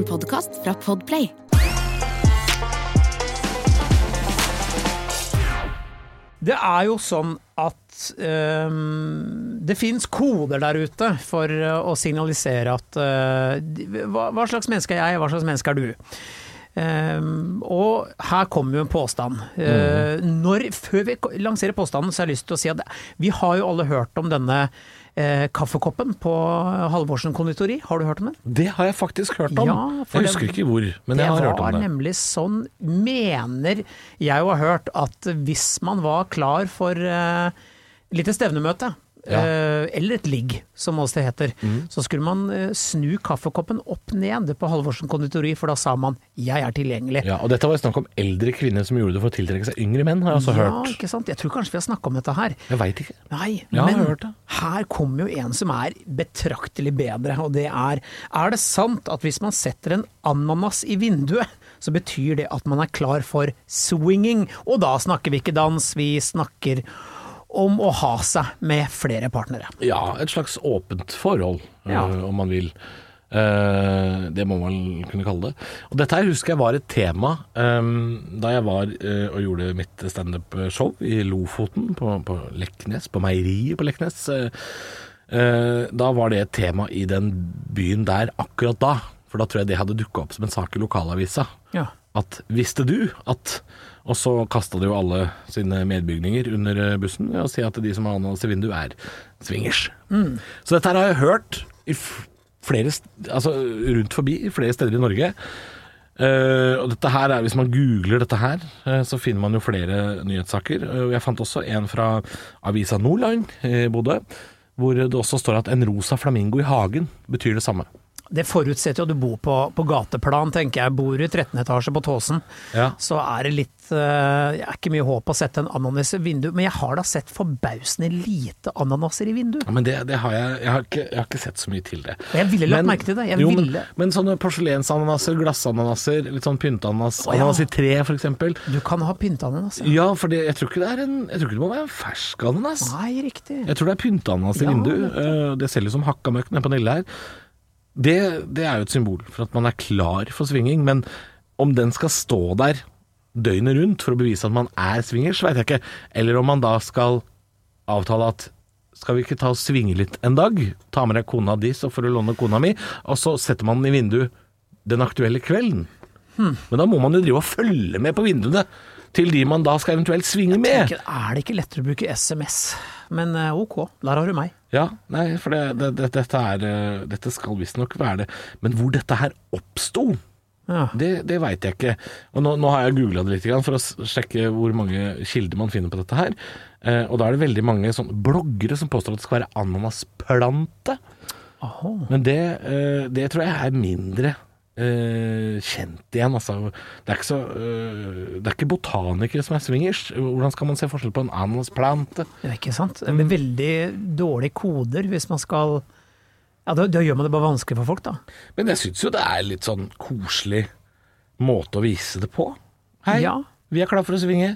En podkast fra Podplay. Det er jo sånn at um, det fins koder der ute for eh, å signalisere at uh, hva, hva slags menneske er jeg, hva slags menneske er du? Um, og her kommer jo en påstand. Eh, når, før vi lanserer påstanden, så har jeg lyst til å si at vi har jo alle hørt om denne eh, kaffekoppen på Halvorsen konditori. Har du hørt om den? Det har jeg faktisk hørt om. Ja, jeg husker det- ikke hvor, men jeg har hørt om det. Det var nemlig sånn, mener jeg å ha hørt, at hvis man var klar for eh, lite stevnemøte, Ja. Mm. eh, eller et ligg, som også det heter, så skulle man eh, snu kaffekoppen opp ned på Halvorsen konditori, for da sa man 'jeg er tilgjengelig'. Ja, og dette var snakk om eldre kvinner som gjorde det for å tiltrekke seg yngre menn, har jeg også Ja, hørt. ikke sant? Jeg tror kanskje vi har snakka om dette her. Jeg veit ikke. Nei, Ja, jeg men har hørt det. Her kommer jo en som er betraktelig bedre, og det er Er det sant at hvis man setter en ananas i vinduet, så betyr det at man er klar for swinging? Og da snakker vi ikke dans, vi snakker om å ha seg med flere partnere. Ja, et slags åpent forhold, Ja. øh, om man vil. Eh, det må man kunne kalle det. Og dette her husker jeg var et tema ehm, da jeg var øh, og gjorde mitt standup-show i Lofoten, på, på Leknes, på meieriet på Leknes. Eh, eh, da var det et tema i den byen der akkurat da. For da tror jeg det hadde dukka opp som en sak i lokalavisa. Ja. At visste du at Og så kasta de jo alle sine medbygninger under eh, bussen ved å si at de som har vinduet, er swingers. Så dette her har jeg hørt i flere, altså rundt forbi flere steder i Norge. Uh, og dette her er, Hvis man googler dette her, uh, så finner man jo flere nyhetssaker. Uh, jeg fant også en fra avisa Nordland i Bodø, hvor det også står at en rosa flamingo i hagen betyr det samme. Det forutsetter jo at du bor på, på gateplan, tenker jeg. Bor du i 13 etasje på Tåsen, Ja. så er det litt eh, Det er ikke mye håp å sette en ananas i vinduet, men jeg har da sett forbausende lite ananaser i vinduet. Ja, men det, det har jeg jeg har, ikke, jeg har ikke sett så mye til det. Men jeg ville lagt merke til det. Jeg jo, men, ville. men sånne porselensananaser, glassananaser, litt sånn pynteananas, Å, ja. ananas i tre f.eks. Du kan ha pynteananas. Ja. Ja, for det, jeg tror ikke det er en Jeg tror ikke det må være en fersk ananas. Nei, riktig. Jeg tror det er pynteananas i vinduet. Eh, Det selges som hakka møkk nede på Nille her. Det, det er jo et symbol for at man er klar for svinging, men om den skal stå der døgnet rundt for å bevise at man er swingers, veit jeg ikke. Eller om man da skal avtale at skal vi ikke ta og svinge litt en dag? Ta med deg kona di, så får du låne kona mi. Og så setter man den i vinduet den aktuelle kvelden. Men da må man jo drive og følge med på vinduene til de man da skal eventuelt svinge med. Tenker, er det ikke lettere å bruke SMS? Men eh, ok, der har du meg. Ja, nei, for det, det, det, dette, er, eh, dette skal visstnok være det. Men hvor dette her oppsto, Ja. det, det veit jeg ikke. Og nå, nå har jeg googla det litt for å sjekke hvor mange kilder man finner på dette her. Eh, og da er det veldig mange sånn bloggere som påstår at det skal være ananasplante. Aha. Men det, det tror jeg er mindre kjent igjen. Altså. Det, er ikke så, eh, det er ikke botanikere som er swingers. Hvordan skal man se forskjell på en ananasplante? Ja, ikke sant? Blir veldig dårlige koder hvis man skal Ja, da, da gjør man det bare vanskelig for folk, da. Men jeg syns jo det er litt sånn koselig måte å vise det på. Hei, Ja. vi er klar for å svinge.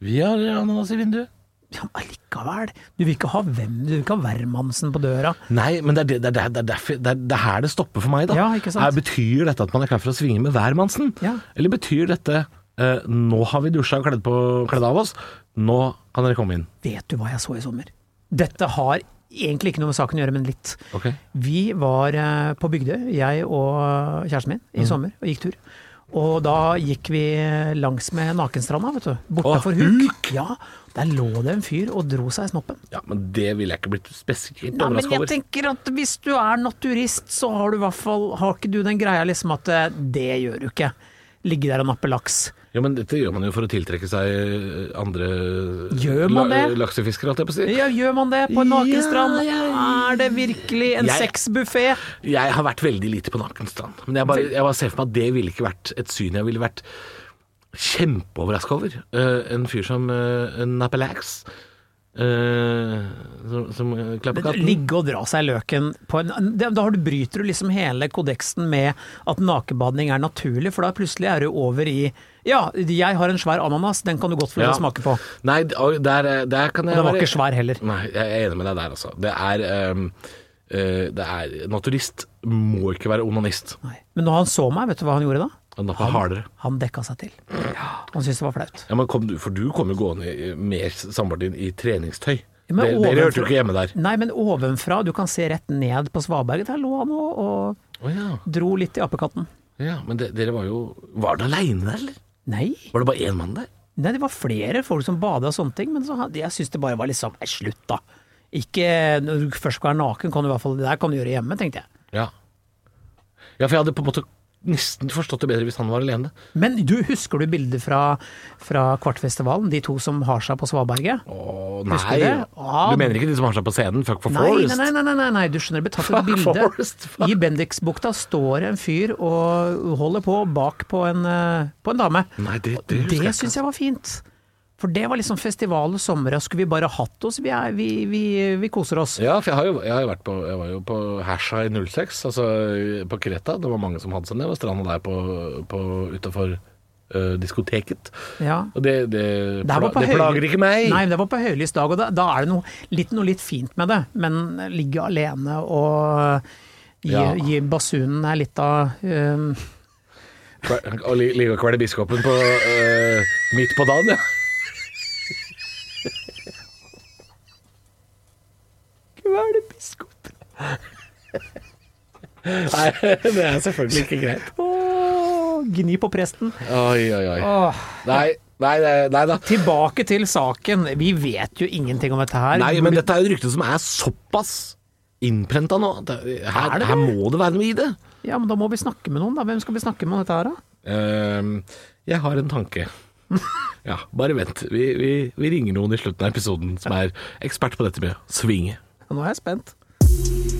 Vi har ananas i vinduet. Ja, allikevel. Du vil ikke ha hvem, du vil ikke ha hvermannsen på døra. Nei, men det er, det, det, er, det, er derfor, det, er, det er her det stopper for meg, da. Ja, ikke sant? Her betyr dette at man er klar for å svinge med hvermannsen? Ja. Eller betyr dette eh, nå har vi dusja og kledd, på, kledd av oss, nå kan dere komme inn? Vet du hva jeg så i sommer? Dette har egentlig ikke noe med saken å gjøre, men litt. Okay. Vi var eh, på Bygdøy, jeg og kjæresten min, i sommer, og gikk tur. Og da gikk vi langs med Nakenstranda, vet du. Bortafor Huk. Huk. Ja, der lå det en fyr og dro seg i snoppen. Ja, men det ville jeg ikke blitt spesielt Nei, men jeg over. tenker at hvis du er naturist, så har du i hvert fall Har ikke du den greia liksom at eh, det gjør du ikke. Ligge der og nappe laks. Ja, men dette gjør man jo for å tiltrekke seg eh, andre Gjør man det? laksefiskere, holdt jeg på å si. Ja, gjør man det på en Ja, nakenstrand? ja, Er det virkelig en sexbuffé? Jeg har vært veldig lite på Nakenstrand. Men jeg bare, jeg bare ser for meg at det ville ikke vært et syn jeg ville vært kjempeoverraska over. Uh, en fyr som uh, Napelax, uh, som, som katten. Ligge og dra seg løken på en Da da har du bryter du liksom hele kodeksen med at nakenbading er naturlig, for da plutselig er du over i Ja, jeg har en svær ananas, den kan du godt få Ja. smake på. Nei, der, der kan Og den var være- ikke svær heller. Nei, jeg er enig med deg der, altså. Det er um eh, det er, Naturist må ikke være onanist. Nei. Men når han så meg, vet du hva han gjorde da? Han han. Han dekka seg til. Han syntes det var flaut. Ja, men kom, du- for du kom jo gående med samboeren din i treningstøy. Ja, men dere, dere hørte jo ikke hjemme der. Nei, men ovenfra, du kan se rett ned på svaberget. Der lå han og, og oh, ja. dro litt i apekatten. ja. Men de, dere var jo Var dere aleine der, eller? Nei. Var det bare én mann der? Nei, det var flere folk som bada og sånne ting, men så, jeg syns det bare var liksom Nei, slutt, da. Ikke Når du først skal være naken, kan du i hvert fall det der kan du gjøre hjemme, tenkte jeg. Ja. Ja, for jeg hadde på en måte nesten forstått det bedre hvis han var alene. Men du, husker du bildet fra, fra Kvartfestivalen? De to som har seg på svaberget? Å Husker nei. du det? Ja. Du mener ikke de som har seg på scenen? Fuck for Nei, Forest? nei, nei, nei, nei, nei, du skjønner, det ble tatt et bilde. Forest. I Bendiksbukta står en fyr og holder på bak på en, eh, på en dame. Nei, det, det, Det syns jeg var fint. For det var liksom festival og sommer, og skulle vi bare hatt oss? Vi, er, vi, vi, vi koser oss. Ja, for jeg har jo, jeg har vært på Jeg var jo på Hasha i 06, altså på Kreta. Det var mange som hadde seg ned ved stranda der på, på utafor diskoteket. Ja. Og det, det, Det var pla, det plager ikke meg. Nei, det var på høylys dag, og da, da er det noe litt, noe litt fint med det. Men ligge alene og gi, Ja. gi basunen er litt av um, Og ligge og kvele biskopen på uh, midt på dagen, ja. Nei, det er selvfølgelig ikke greit. Åh, Gni på presten. Oi, oi, oi. Oh. Nei, nei, nei, nei da. Tilbake til saken. Vi vet jo ingenting om dette her. Nei, men dette er jo et rykte som er såpass innprenta nå. Her, Er det her må det være noe i det. Ja, men da må vi snakke med noen, da. Hvem skal vi snakke med om dette her, da? Uh, jeg har en tanke. Ja, bare vent. Vi, vi, vi ringer noen i slutten av episoden som er ekspert på dette med svinge. Nå er jeg spent.